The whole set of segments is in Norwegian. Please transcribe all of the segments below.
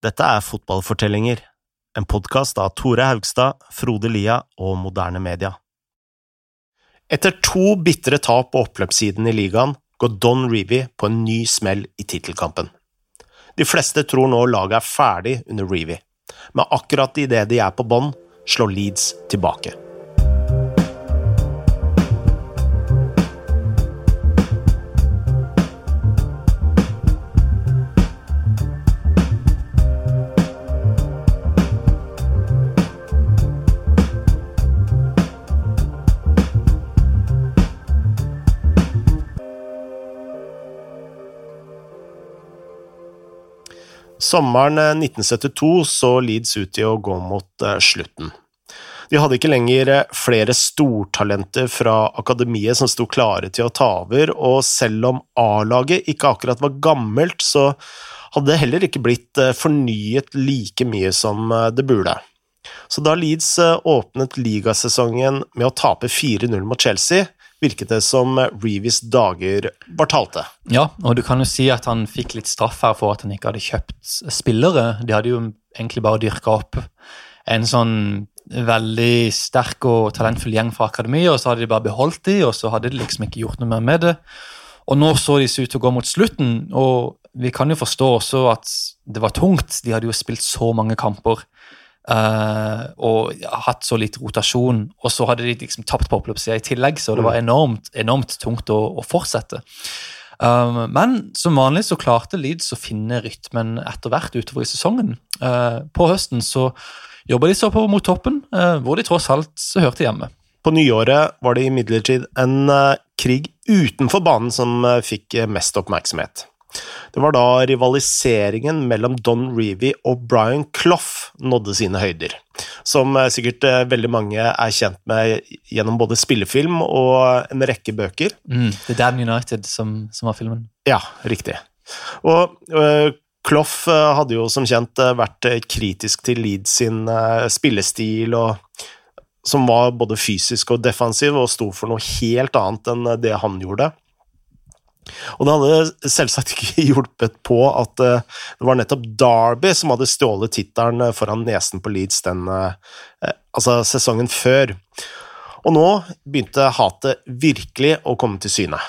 Dette er Fotballfortellinger, en podkast av Tore Haugstad, Frode Lia og Moderne Media. Etter to bitre tap på oppløpssiden i ligaen går Don Reevy på en ny smell i tittelkampen. De fleste tror nå laget er ferdig under Reevy, men akkurat idet de er på bånn, slår Leeds tilbake. Sommeren 1972 eh, så Leeds ut til å gå mot eh, slutten. De hadde ikke lenger eh, flere stortalenter fra akademiet som sto klare til å ta over, og selv om A-laget ikke akkurat var gammelt, så hadde det heller ikke blitt fornyet like mye som det burde. Så da Leeds åpnet ligasesongen med å tape 4-0 mot Chelsea, virket det som Reeves dager var talte. Ja, og du kan jo si at han fikk litt straff her for at han ikke hadde kjøpt spillere. De hadde jo egentlig bare dyrka opp en sånn veldig sterk og talentfull gjeng fra akademiet, og så hadde de bare beholdt de, og så hadde de liksom ikke gjort noe mer med det. Og nå så de seg ut til å gå mot slutten, og vi kan jo forstå også at det var tungt. De hadde jo spilt så mange kamper. Uh, og hatt så litt rotasjon. Og så hadde de liksom tapt på oppløpssida i tillegg, så det var mm. enormt, enormt tungt å, å fortsette. Um, men som vanlig så klarte Leeds å finne rytmen etter hvert utover i sesongen. Uh, på høsten så jobba de så på mot toppen, uh, hvor de tross alt hørte hjemme. På nyåret var det imidlertid en krig utenfor banen som fikk mest oppmerksomhet. Det var da rivaliseringen mellom Don Reevy og Brian Clough nådde sine høyder, som eh, sikkert eh, veldig mange er kjent med gjennom både spillefilm og en rekke bøker. Mm, The Damn United, som, som, var filmen. Ja, riktig. Og uh, Clough hadde jo som kjent vært kritisk til Leeds sin spillestil, og, som var både fysisk og defensiv, og sto for noe helt annet enn det han gjorde. Og det hadde selvsagt ikke hjulpet på at eh, det var nettopp Derby som hadde stjålet tittelen eh, foran nesen på Leeds den eh, altså sesongen før. Og nå begynte hatet virkelig å komme til syne.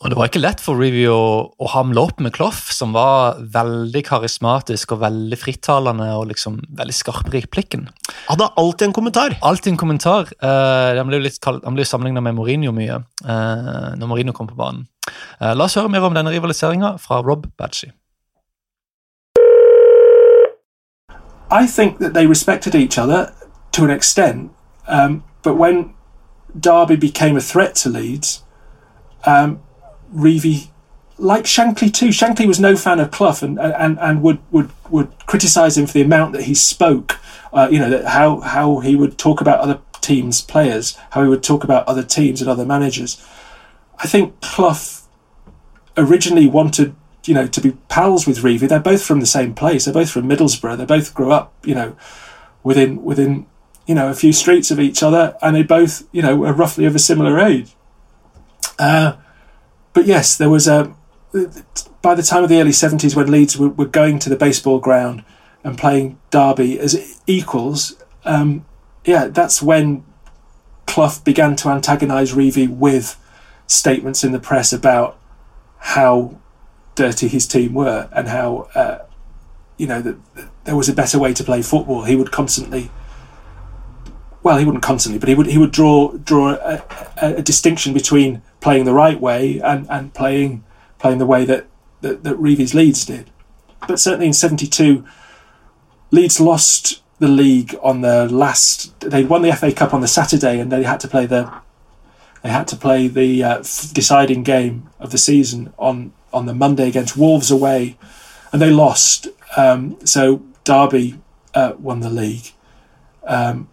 Og Det var ikke lett for Review å, å hamle opp med Clough, som var veldig karismatisk og veldig frittalende og liksom veldig skarp i replikken. Hadde alltid en kommentar. Alltid en kommentar. Uh, han ble jo sammenligna med Mourinho mye uh, når Mourinho kom på banen. Uh, la oss høre mer om denne rivaliseringa fra Rob. I think that they respected each other to an extent, um, but when Derby became a threat to Leeds, um, Reevy, like Shankly too. Shankly was no fan of Clough and and, and would would would criticise him for the amount that he spoke. Uh, you know how how he would talk about other teams' players, how he would talk about other teams and other managers. I think Clough originally wanted you know to be pals with Reevy. They're both from the same place. They're both from Middlesbrough. They both grew up you know within within you know a few streets of each other, and they both you know were roughly of a similar age. Uh, but yes, there was a. By the time of the early seventies, when Leeds were, were, going to the baseball ground and playing Derby as equals, um, yeah, that's when Clough began to antagonise Reevy with statements in the press about how dirty his team were and how uh, you know that there was a better way to play football. He would constantly well, he wouldn't constantly, but he would he would draw draw a, a, a, distinction between playing the right way and, and playing playing the way that that, that Reeves Leeds did. But certainly in '72, Leeds lost the league on the last. They won the FA Cup on the Saturday, and they had to play the they had to play the uh, deciding game of the season on on the Monday against Wolves away, and they lost. Um, so Derby uh, won the league. Um,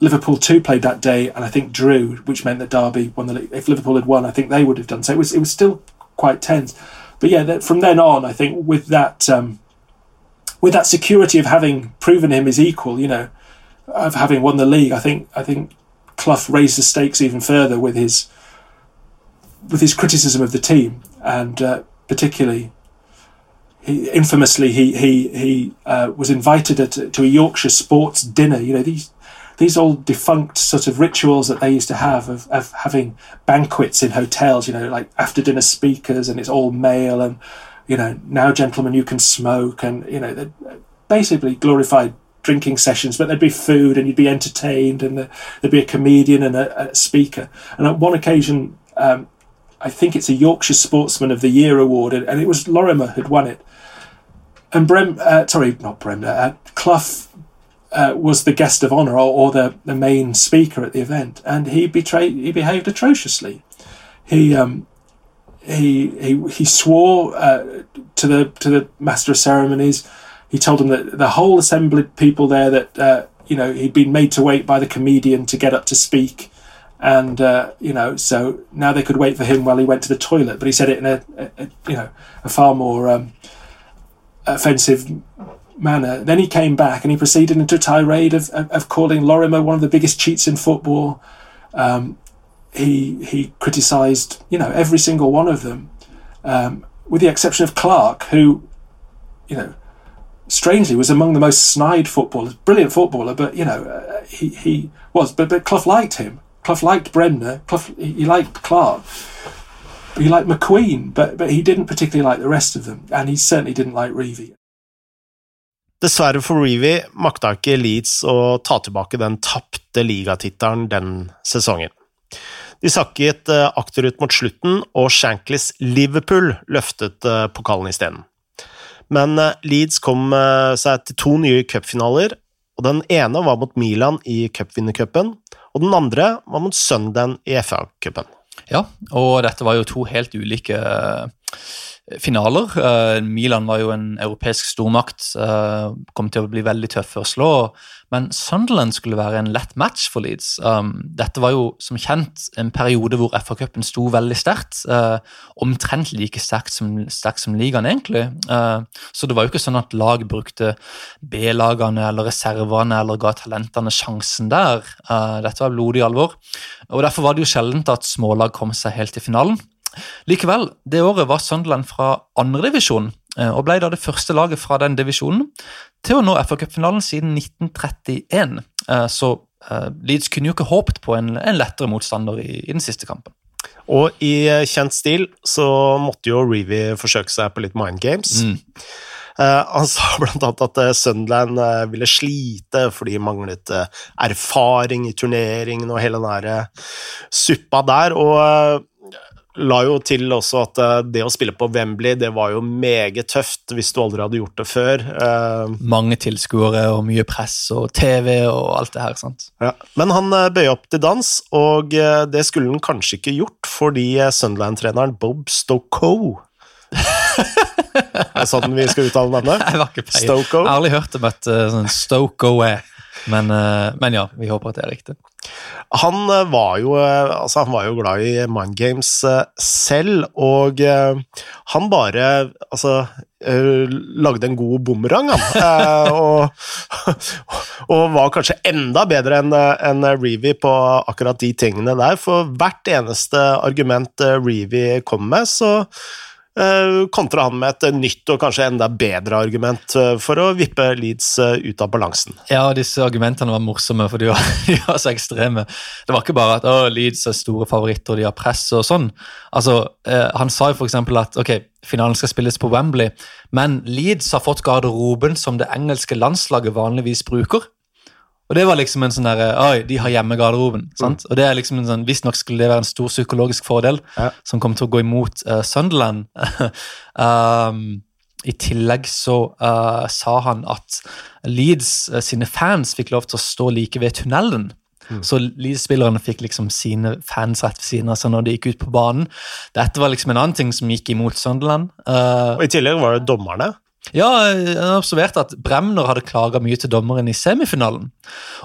Liverpool two played that day, and I think drew, which meant that Derby won the league. If Liverpool had won, I think they would have done. So it was it was still quite tense. But yeah, that, from then on, I think with that um, with that security of having proven him his equal, you know, of having won the league, I think I think Clough raised the stakes even further with his with his criticism of the team, and uh, particularly he, infamously, he he he uh, was invited at, to a Yorkshire sports dinner. You know these these old defunct sort of rituals that they used to have of, of having banquets in hotels. You know, like after dinner speakers, and it's all male, and you know now, gentlemen, you can smoke, and you know, basically glorified drinking sessions, but there'd be food and you'd be entertained, and there'd be a comedian and a, a speaker. And at one occasion, um, I think it's a Yorkshire Sportsman of the Year award, and it was Lorimer who'd won it. And Brem, uh, sorry, not Bremner, uh, Clough uh, was the guest of honour or, or, the, the main speaker at the event, and he betrayed, he behaved atrociously. He um, he he he swore uh, to the to the master of ceremonies. He told him that the whole assembled people there that uh, you know he'd been made to wait by the comedian to get up to speak, and uh, you know so now they could wait for him while he went to the toilet. But he said it in a, a, a you know a far more um, offensive manner. Then he came back and he proceeded into a tirade of, of, of calling Lorimer one of the biggest cheats in football. Um, he he criticised you know every single one of them, um, with the exception of Clarke, who you know strangely was among the most snide footballers, brilliant footballer, but you know uh, he he was. But but Clough liked him. Clough liked Bremner. Clough he, liked Clark. He liked McQueen, but but he didn't particularly like the rest of them, and he certainly didn't like Reevy. Dessverre for Reevy makta ikke Leeds å ta tilbake den tapte ligatittelen den sesongen. De sakket eh, akterut mot slutten, og Shankleys Liverpool løftet eh, pokalen isteden. Men eh, Leeds kom seg til to nye cupfinaler, og den ene var mot Milan i cupvinnercupen, og den andre var mot Sunderland i FA-cupen. Ja, og dette var jo to helt ulike finaler. Uh, Milan var jo en europeisk stormakt, uh, kom til å bli veldig tøffe å slå. Men Sunderland skulle være en lett match for Leeds. Um, dette var jo som kjent en periode hvor FA-cupen sto veldig sterkt. Uh, omtrent like sterkt som, sterkt som ligaen, egentlig. så det var jo ikke sånn at lag brukte B-lagene eller reservene eller ga talentene sjansen der. dette var blodig alvor. Og Derfor var det jo sjeldent at smålag kom seg helt til finalen. Likevel, det året var Sunderland fra andredivisjon eh, og ble da det første laget fra den divisjonen til å nå FA-cupfinalen siden 1931. Eh, så eh, Leeds kunne jo ikke håpet på en, en lettere motstander i, i, den siste kampen. Og i kjent stil så måtte jo Reevy forsøke seg på litt mind games. Mm. Uh, han sa annet at Sunderland uh, ville slite fordi de manglet erfaring i turneringen og hele den der suppa der. Og la jo til også at eh, det å spille på Wembley, det var jo meget tøft hvis du aldri hadde gjort det før. Uh, Mange tilskuere og mye press og TV og alt det her. sant? Ja. Men han bøyer opp til dans, og det skulle han kanskje ikke gjort fordi Sunderland-treneren Bob Stokoe Er det sånn vi skal uttale navnet? Jeg var ikke peier. Jeg har aldri hørt om møtt sånn Stokoe. Men, men ja, vi håper at det er riktig. Han eh, var jo, eh, altså han var jo glad i mind games eh, selv, og han bare altså, lagde en god bumerang, han. og, og, var kanskje enda bedre enn en Reevy på akkurat de tingene der, for hvert eneste argument Reevy kom med, så kontra han med et eh, nytt og kanskje enda bedre argument eh, for å vippe Leeds ut av balansen. Ja, disse argumentene var morsomme, for de var, de var så ekstreme. Det var ikke bare at Leeds er store favoritter og de har press og sånn. Altså, eh, Han sa jo f.eks. at ok, finalen skal spilles på Wembley, men Leeds har fått garderoben som det engelske landslaget vanligvis bruker. Og det var liksom en sånn derre Oi, de har hjemmegarderoben. Mm. Og det er liksom en sånn, Visstnok skulle det være en stor psykologisk fordel ja. som kom til å gå imot uh, Sunderland. um, I tillegg så uh, sa han at Leeds uh, sine fans fikk lov til å stå like ved tunnelen. Mm. Så Leeds-spillerne fikk liksom sine fans rett ved siden av seg når de gikk ut på banen. Dette var liksom en annen ting som gikk imot Sunderland. og I tillegg var det dommerne. Ja, jeg observerte at Bremner hadde klaga mye til dommeren i semifinalen.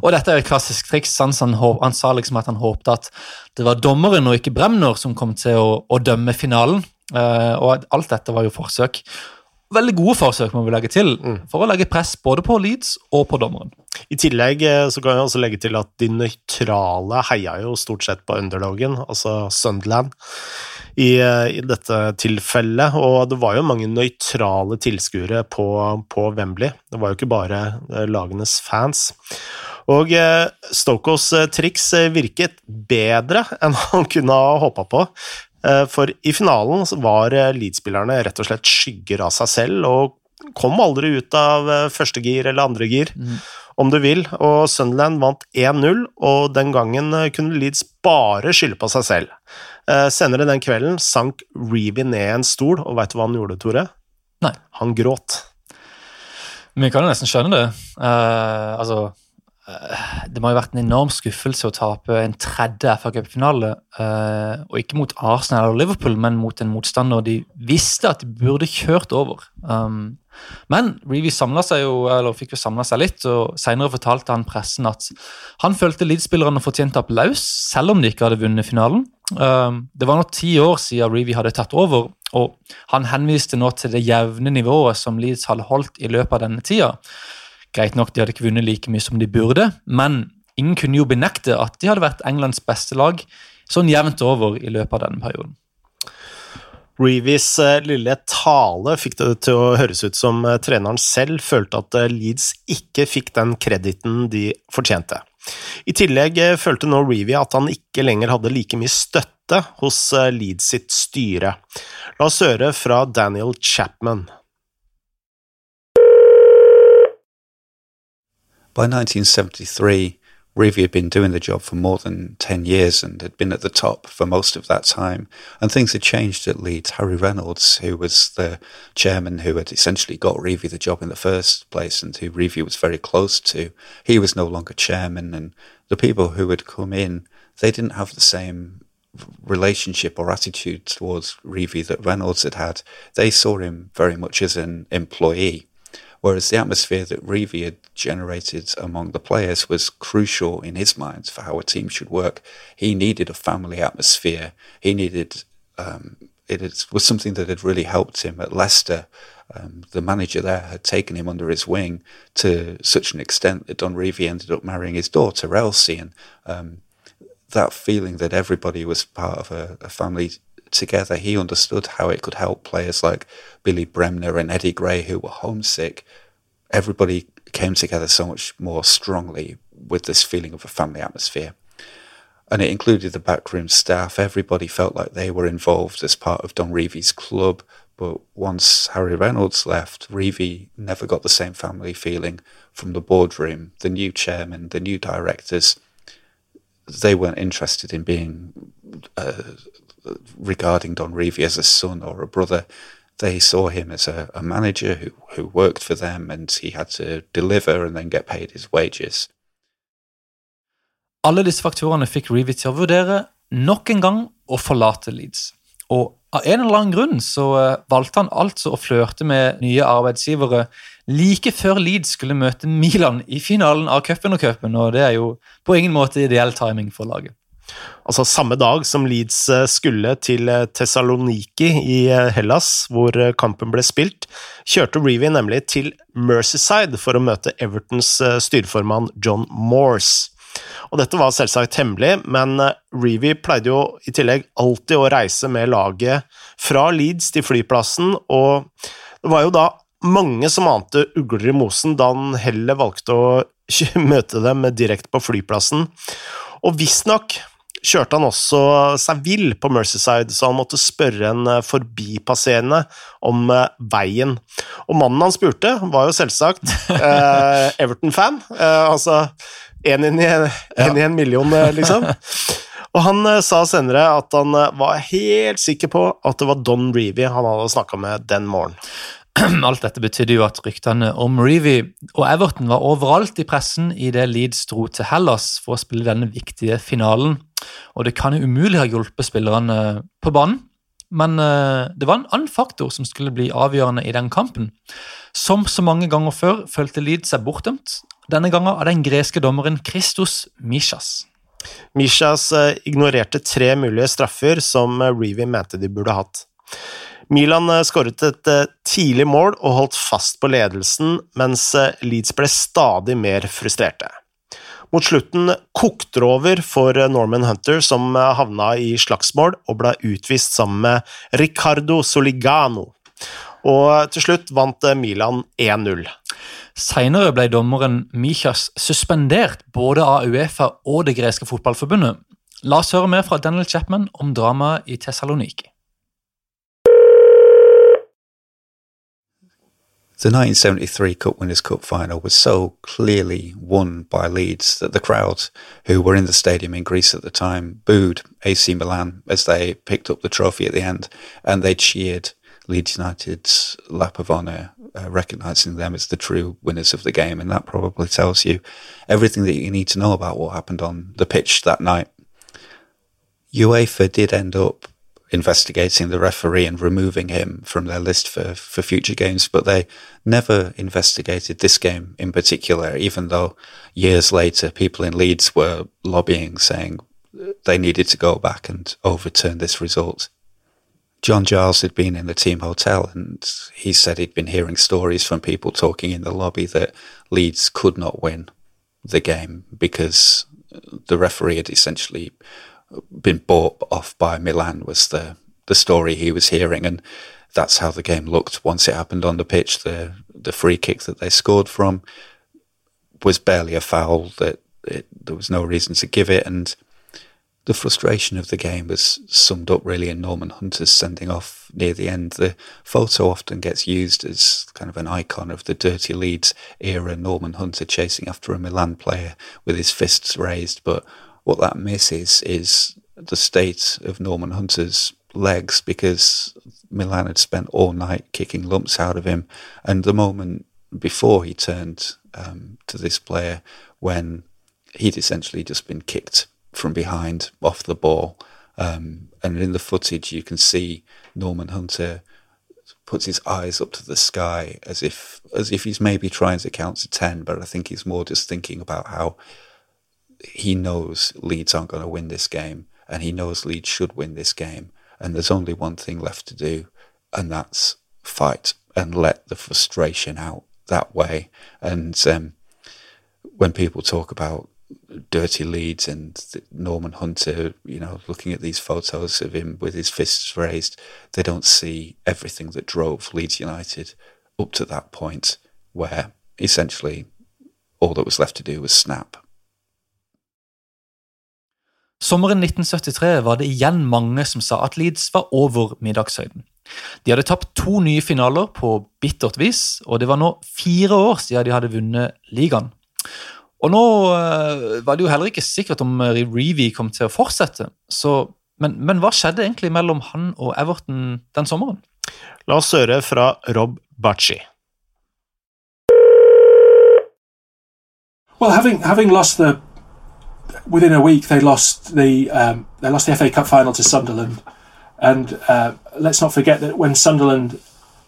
Og dette er et klassisk triks. Han, han, sa liksom at han håpte at det var dommeren og ikke Bremner som kom til å, å dømme finalen. Uh, og alt dette var jo forsøk. Veldig gode forsøk, må vi legge til, mm. for å legge press både på Leeds og på dommeren. I tillegg eh, så kan jeg også legge til at de nøytrale heia jo stort sett på underdogen, altså Sunderland i, i, dette tilfellet. Og det var jo mange nøytrale tilskuere på, på, Wembley. Det var jo ikke bare lagenes fans. Og Stokos triks virket bedre enn han kunne ha håpa på. For i finalen var Leeds-spillerne rett og slett skygger av seg selv og kom aldri ut av første gir eller andre gir. Mm om du vil, og Sunderland vant 1-0, og den gangen eh, kunne Leeds bare skylde på seg selv. Eh, senere den kvelden sank Reevy ned en stol, og veit du hva han gjorde, Tore? Nei. Han gråt. Vi kan jo nesten skjønne det. Uh, altså det må ha vært en enorm skuffelse å tape en tredje FA Cup-finale. Og ikke mot Arsenal eller Liverpool, men mot en motstander de visste at de burde kjørt over. Um, men Reevy seg jo, eller fikk jo samla seg litt, og senere fortalte han pressen at han følte Leeds-spillerne fortjente applaus, selv om de ikke hadde vunnet finalen. Um, det var nå ti år siden Reevy hadde tatt over, og han henviste nå til det jevne nivået som Leeds hadde holdt i løpet av denne tida. Greit nok, de hadde ikke vunnet like mye som de burde, men ingen kunne jo benekte at de hadde vært Englands beste lag sånn jevnt over i løpet av denne perioden. Reeves eh, lille tale fikk det til å høres ut som eh, treneren selv følte at eh, Leeds ikke fikk den krediten de fortjente. I tillegg følte nå Reevy at han ikke lenger hadde like mye støtte hos Leeds sitt styre. La oss høre fra Daniel Chapman. By 1973, Reevy had been doing the job for more than 10 years and had been at the top for most of that time. And things had changed at Leeds. Harry Reynolds, who was the chairman who had essentially got Reevy the job in the first place and who Reevy was very close to, he was no longer chairman. And the people who had come in, they didn't have the same relationship or attitude towards Reevy that Reynolds had had. They saw him very much as an employee Whereas the atmosphere that Reevy had generated among the players was crucial in his mind for how a team should work. He needed a family atmosphere. He needed um, it was something that had really helped him at Leicester. Um, the manager there had taken him under his wing to such an extent that Don Reevy ended up marrying his daughter Elsie, and um, that feeling that everybody was part of a, a family together, he understood how it could help players like Billy Bremner and Eddie Gray who were homesick. Everybody came together so much more strongly with this feeling of a family atmosphere. And it included the backroom staff. Everybody felt like they were involved as part of Don Reevy's club. But once Harry Reynolds left, Reevy never got the same family feeling from the boardroom. The new chairman, the new directors, they weren't interested in being uh, regarding Don Revy as a son or a brother. They saw him as a, a manager who, who worked for them and he had to deliver and then get paid his wages. Alle disse faktorene fikk Reevy til å vurdere nok en gang å forlate Leeds. Og av en eller annen grunn så eh, valgte han altså å flørte med nye arbeidsgivere like før Leeds skulle møte Milan i finalen av cupen og cupen, og det er jo på ingen måte ideell timing for laget. Altså samme dag som Leeds eh, skulle til eh, Tessaloniki i eh, Hellas, hvor kampen ble spilt, kjørte Reevy nemlig til Mercyside for å møte Evertons styreformann John Morse. Og dette var selvsagt hemmelig, men Reevy pleide jo i tillegg alltid å reise med laget fra Leeds til flyplassen, og det var jo da mange som ante ugler i mosen da han heller valgte å møte dem direkte på flyplassen. Og visstnok kjørte han også seg vill på Mercyside, så han måtte spørre en eh, forbipasserende om eh, veien. Og mannen han spurte, var jo selvsagt eh, Everton-fan. Eh, altså én i, i en million, eh, liksom. Og han sa senere at han var helt sikker på at det var Don Reevy han hadde snakka med den morgenen. Alt dette betydde jo at ryktene om Reevy og Everton var overalt i pressen idet Leeds dro til Hellas for å spille denne viktige finalen. Og det kan jo umulig ha hjulpet spillerne på banen, men eh, det var en annen faktor som skulle bli avgjørende i den kampen. Som så mange ganger før følte Leeds seg bortdømt, denne gangen av den greske dommeren Christos Mishas. Mishas eh, ignorerte tre mulige straffer som Reevy mente de burde hatt. Milan eh, skåret et eh, tidlig mål og holdt fast på ledelsen, mens eh, Leeds ble stadig mer frustrerte. Mot slutten kokte det over for Norman Hunter, som havna i slagsmål og ble utvist sammen med Ricardo Soligano. Og til slutt vant Milan 1-0. Senere ble dommeren Michas suspendert både av Uefa og det greske fotballforbundet. La oss høre mer fra Daniel Chapman om dramaet i Tessaloniki. The 1973 Cup Winners' Cup final was so clearly won by Leeds that the crowd, who were in the stadium in Greece at the time, booed AC Milan as they picked up the trophy at the end, and they cheered Leeds United's lap of honour, uh, recognising them as the true winners of the game. And that probably tells you everything that you need to know about what happened on the pitch that night. UEFA did end up investigating the referee and removing him from their list for, for future games, but they never investigated this game in particular, even though years later people in Leeds were lobbying, saying they needed to go back and overturn this result. John Giles had been in the team hotel and he said he'd been hearing stories from people talking in the lobby that Leeds could not win the game because the referee had essentially been bought off by Milan was the the story he was hearing and that's how the game looked once it happened on the pitch the the free kick that they scored from was barely a foul that it, there was no reason to give it and the frustration of the game was summed up really in Norman Hunter's sending off near the end. The photo often gets used as kind of an icon of the dirty Leeds era Norman Hunter chasing after a Milan player with his fists raised. But what that misses is the state of Norman Hunter's legs because Milan had spent all night kicking lumps out of him. And the moment before he turned um, to this player when he'd essentially just been kicked from behind off the ball. Um, and in the footage, you can see Norman Hunter puts his eyes up to the sky as if as if he's maybe trying to count to ten, but I think he's more just thinking about how he knows Leeds aren't going to win this game, and he knows Leeds should win this game, and there's only one thing left to do, and that's fight and let the frustration out that way. And um, when people talk about dirty Leeds and Norman Hunter, you know, looking at these photos of him with his fists raised, they don't see everything that drove Leeds United up to that point where essentially all that was left to do was snap. Sommeren 1973 var det igjen mange som sa at Leeds var over middagshøyden. De hadde tapt to nye finaler på bittert vis, og det var nå fire år siden de hadde vunnet ligaen. Og nå uh, var det jo heller ikke sikkert om Reevy kom til å fortsette. Så, men, men, hva skjedde egentlig mellom han og Everton den sommeren? La oss høre fra Rob Bacci. Well, having having lost the within a week, they lost the um, they lost the FA Cup final to Sunderland, and uh, let's not forget that when Sunderland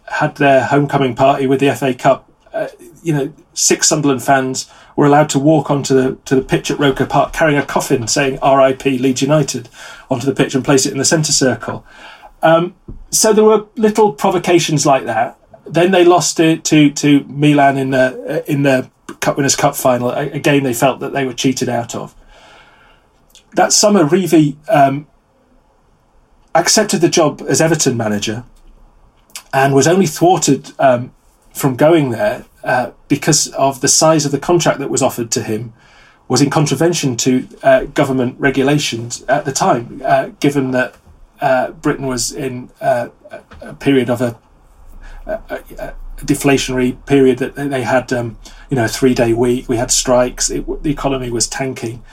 had their homecoming party with the FA Cup, uh, you know, six Sunderland fans were allowed to walk onto the to the pitch at Roker Park carrying a coffin saying "R.I.P. Leeds United" onto the pitch and place it in the centre circle. Um, so there were little provocations like that. Then they lost it to to Milan in the in the Cup Winners' Cup final, a, a game they felt that they were cheated out of. That summer, Reevy um, accepted the job as Everton manager and was only thwarted um, from going there uh, because of the size of the contract that was offered to him was in contravention to uh, government regulations at the time, uh, given that uh, Britain was in uh, a period of a, a, a, deflationary period that they had, um, you know, a three-day week. We had strikes. It, the economy was tanking,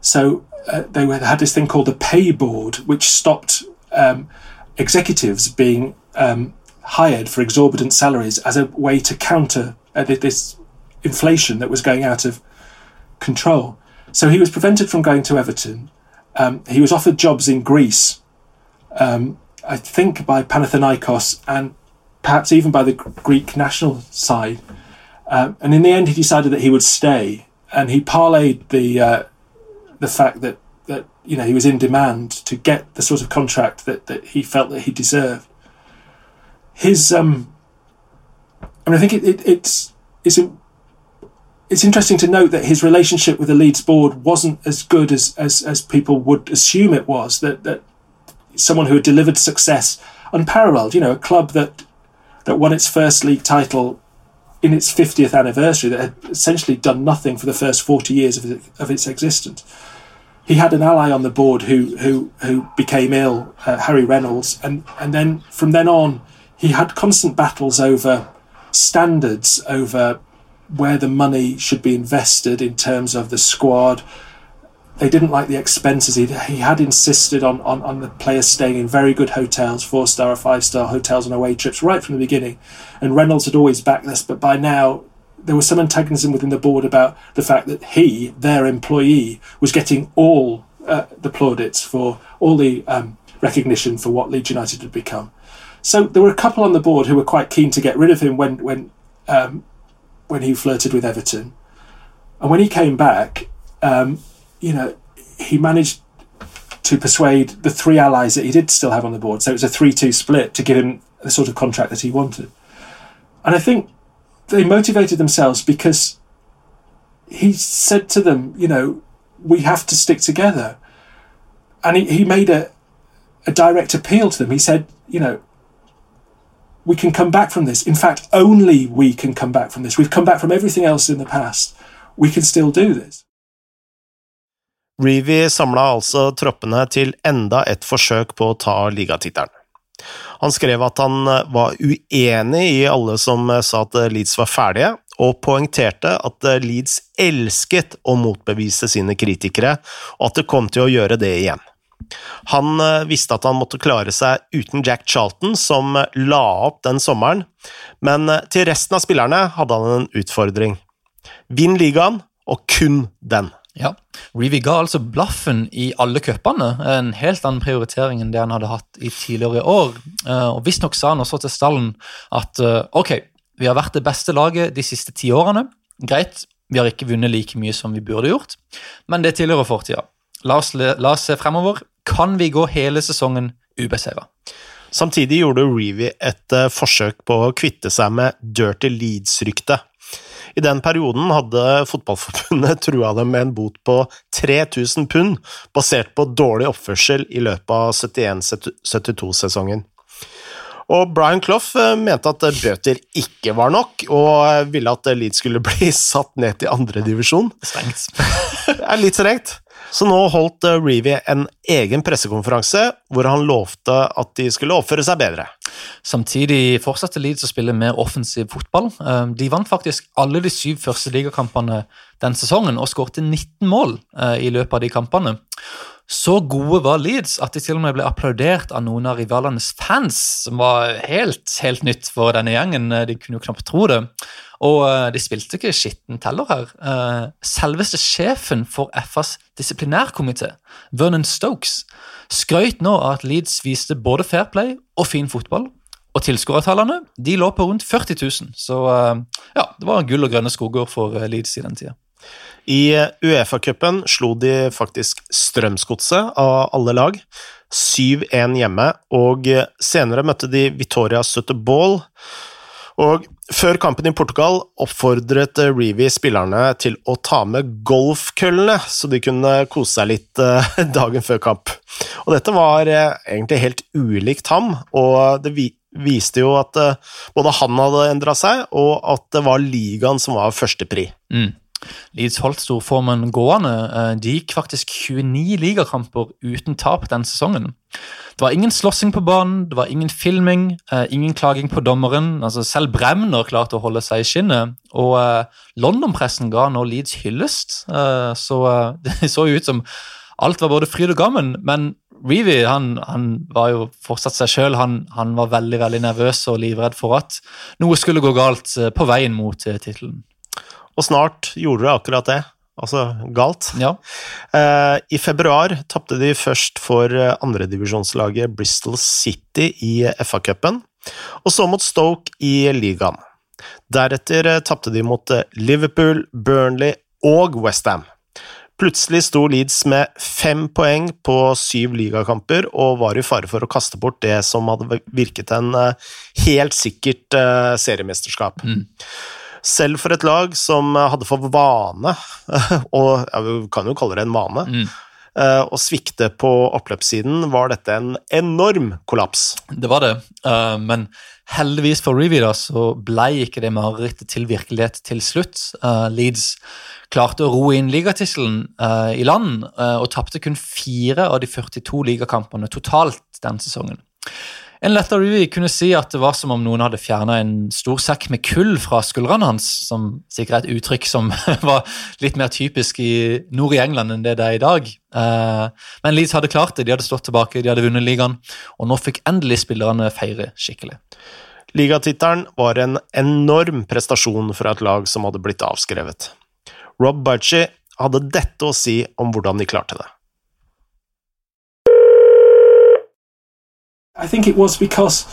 so uh, they had this thing called the pay board, which stopped um, executives being um, hired for exorbitant salaries as a way to counter uh, this inflation that was going out of control. So he was prevented from going to Everton. Um, he was offered jobs in Greece, um, I think by Panathinaikos and perhaps even by the Greek national side. Um, and in the end, he decided that he would stay, and he parlayed the uh, the fact that that you know he was in demand to get the sort of contract that that he felt that he deserved his um I mean I think it, it it's it's it's interesting to note that his relationship with the Leeds board wasn't as good as, as, as people would assume it was. That, that someone who had delivered success unparalleled, you know, a club that that won its first league title in its 50th anniversary, that had essentially done nothing for the first 40 years of, of its existence. He had an ally on the board who who who became ill, uh, Harry Reynolds, and and then from then on, he had constant battles over standards, over where the money should be invested in terms of the squad. They didn't like the expenses. He, he had insisted on, on, on the players staying in very good hotels, four star or five star hotels on away trips right from the beginning. And Reynolds had always backed this, but by now there was some antagonism within the board about the fact that he, their employee, was getting all uh, the plaudits for all the um, recognition for what Leeds United had become. So there were a couple on the board who were quite keen to get rid of him when when um, when he flirted with Everton, and when he came back, um, you know, he managed to persuade the three allies that he did still have on the board. So it was a three-two split to give him the sort of contract that he wanted, and I think they motivated themselves because he said to them, you know, we have to stick together, and he, he made a a direct appeal to them. He said, you know, we can come back from this. In fact, only we can come back from this. We've come back from everything else in the past. We can still do this. Reevy samla altså troppene til enda et forsøk på å ta ligatittelen. Han skrev at han var uenig i alle som sa at Leeds var ferdige, og poengterte at Leeds elsket å motbevise sine kritikere, og at det kom til å gjøre det igjen. Han eh, visste at han måtte klare seg uten Jack Charlton, som eh, la opp den sommeren, men eh, til resten av spillerne hadde han en utfordring. Vinn ligaen, og kun den. Ja, Reevy ga altså blaffen i alle cupene. En helt annen prioritering enn det han hadde hatt i tidligere år. Og Visstnok sa han også til stallen at ok, vi har vært det beste laget de siste ti årene. Greit, vi har ikke vunnet like mye som vi burde gjort, men det tilhører fortida. La la oss se fremover kan vi gå hele sesongen ubeseira. Samtidig gjorde Reevy et uh, forsøk på å kvitte seg med Dirty Leeds-ryktet. I den perioden hadde Fotballforbundet trua dem med en bot på 3000 pund, basert på dårlig oppførsel i løpet av 71-72-sesongen. Og Brian Clough eh, mente at bøter ikke var nok, og ville at Leeds skulle bli satt ned til andredivisjon. Det er litt strengt. Så nå holdt eh, Reevy en egen pressekonferanse hvor han lovte at de skulle oppføre seg bedre. Samtidig fortsatte Leeds å spille mer offensiv fotball. Eh, de vant faktisk alle de syv første ligakampene den sesongen og skårte 19 mål eh, i løpet av de kampene. Så gode var Leeds at de til og med ble applaudert av noen av rivalenes fans, som var helt, helt nytt for denne gjengen. De kunne jo knapt tro det. Og eh, de spilte ikke skittent heller her. Eh, selveste sjefen for FAs disiplinærkomité, Vernon Stokes, skrøt nå av at Leeds viste både fair play og fin fotball. Og tilskuertallene de lå på rundt 40 000, så eh, ja, det var gull og grønne skoger for Leeds i den tida. I Uefa-cupen slo de faktisk Strømsgodset av alle lag. 7-1 hjemme, og senere møtte de Vitoria Sutteball. Og før kampen i Portugal oppfordret Reevy spillerne til å ta med golfkøllene, så de kunne kose seg litt eh, dagen før kamp. Og dette var eh, egentlig helt ulikt ham, og det viste jo at eh, både han hadde endra seg, og at det var ligaen som var førstepri. Mm. Leeds holdt storformen gående. Eh, de gikk faktisk 29 ligakamper uten tap den sesongen. Det var ingen slåssing på banen, det var ingen filming, eh, ingen klaging på dommeren. altså Selv Bremner klarte å holde seg i skinnet. Og eh, London-pressen ga nå Leeds hyllest, så det så ut som alt var både fryd og gammen. Men Reevy han, han, var jo fortsatt seg sjøl. Han, han, var veldig veldig nervøs og livredd for at noe skulle gå galt på veien mot tittelen. Og snart gjorde det akkurat det. Altså galt. Ja. Uh, I februar tapte de først for uh, andredivisjonslaget Bristol City i FA-cupen, og så mot Stoke i ligaen. Deretter uh, tapte de mot Liverpool, Burnley og Westham. Plutselig sto Leeds med fem poeng på syv ligakamper og var i fare for å kaste bort det som hadde virket en helt sikkert seriemesterskap. Mm. Selv for et lag som hadde for vane, og ja, vi kan jo kalle det en vane, Mm. eh, å svikte på oppløpssiden, var dette en enorm kollaps. Det var det, eh, men heldigvis for Revy da, så ble ikke det marerittet til virkelighet til slutt. Eh, Leeds klarte å ro inn ligatittelen eh, i land, eh, og tapte kun fire av de 42 ligakampene totalt den sesongen. En letta Louis kunne si at det var som om noen hadde fjerna en stor sekk med kull fra skuldrene hans, som sikkert er et uttrykk som var litt mer typisk i nord i England enn det det er i dag. Eh, Men Leeds hadde klart det, de hadde stått tilbake, de hadde vunnet ligaen, og nå fikk endelig spillerne feire skikkelig. Ligatittelen var en enorm prestasjon fra et lag som hadde blitt avskrevet. Rob Butchie hadde dette å si om hvordan de klarte det. I think it was because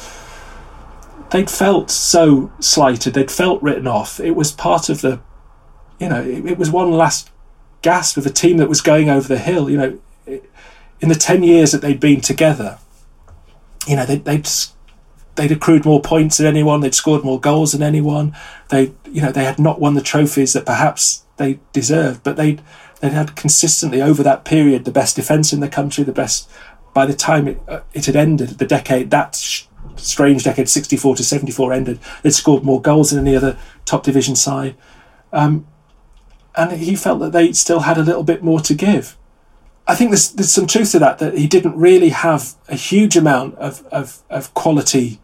they'd felt so slighted, they'd felt written off. It was part of the, you know, it, it was one last gasp of a team that was going over the hill. You know, it, in the 10 years that they'd been together, you know, they'd, they'd, they'd accrued more points than anyone, they'd scored more goals than anyone. They, you know, they had not won the trophies that perhaps they deserved, but they'd, they'd had consistently over that period the best defence in the country, the best by the time it, uh, it had ended, the decade, that sh- strange decade, 64 to 74 ended, they'd scored more goals than any other top division side. Um, and he felt that they still had a little bit more to give. I think there's, there's some truth to that, that he didn't really have a huge amount of, of, of quality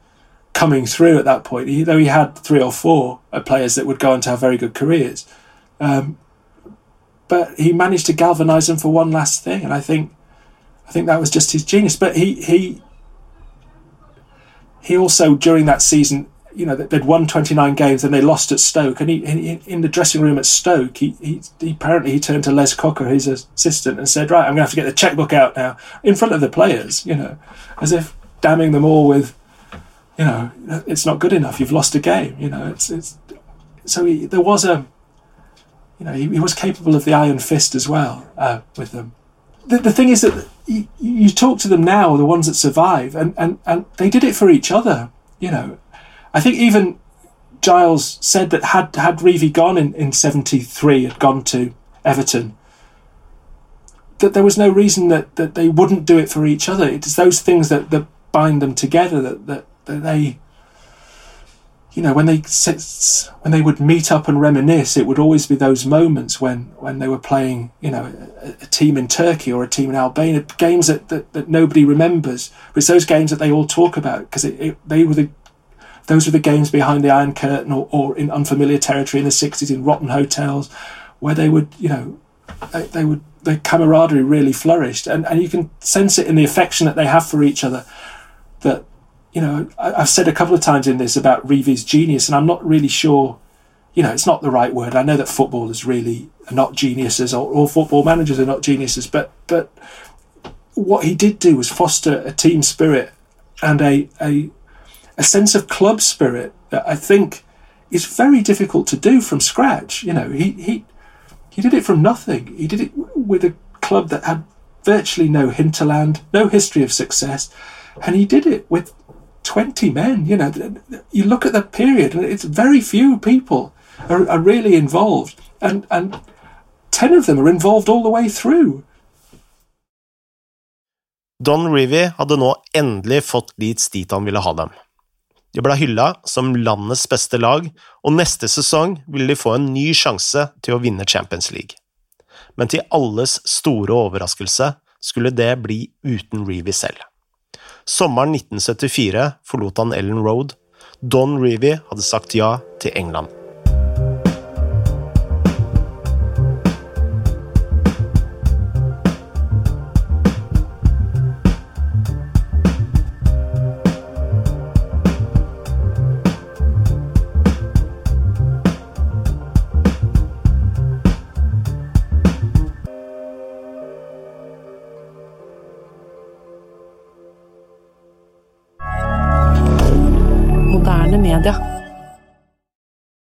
coming through at that point, he, though he had three or four players that would go on to have very good careers. Um, but he managed to galvanise them for one last thing, and I think I think that was just his genius. But he he he also during that season, you know, they'd won twenty nine games and they lost at Stoke, and he, he in the dressing room at Stoke, he, he, he apparently he turned to Les Cocker, his assistant, and said, "Right, I'm going to have to get the checkbook out now in front of the players," you know, as if damning them all with, you know, it's not good enough. You've lost a game, you know. It's it's so he, there was a, you know, he, he was capable of the iron fist as well uh, with them the, the thing is that you, you talk to them now, the ones that survive, and, and, and they did it for each other. You know, I think even Giles said that had had Reevy gone in, in 73, had gone to Everton, that there was no reason that, that they wouldn't do it for each other. It's those things that, that bind them together that, that, that they, you know, when they sit, when they would meet up and reminisce, it would always be those moments when, when they were playing, you know, a, a team in Turkey or a team in Albania, games that, that, that nobody remembers. But it's those games that they all talk about because it, it, they were the those were the games behind the Iron Curtain or, or in unfamiliar territory in the 60s in rotten hotels where they would, you know, they, they would, their camaraderie really flourished. And, and you can sense it in the affection that they have for each other. That, you know, I, I've said a couple of times in this about Reevy's genius, and I'm not really sure, you know, it's not the right word. I know that footballers really are not geniuses or, or football managers are not geniuses, but, but what he did do was foster a team spirit and a, a a sense of club spirit that I think is very difficult to do from scratch. You know, he he he did it from nothing. He did it with a club that had virtually no hinterland, no history of success, and he did it with 20 men. You know, you look at that period, and it's very few people are, are really involved, and and 10 of them are involved all the way through. Don Revy hadde nå endelig fått Leeds dit han ville ha dem. De ble hylla som landets beste lag, og neste sesong ville de få en ny sjanse til å vinne Champions League. Men til alles store overraskelse skulle det bli uten Revy selv. Sommeren 1974 forlot han Ellen Road. Don Reevy hadde sagt ja til England.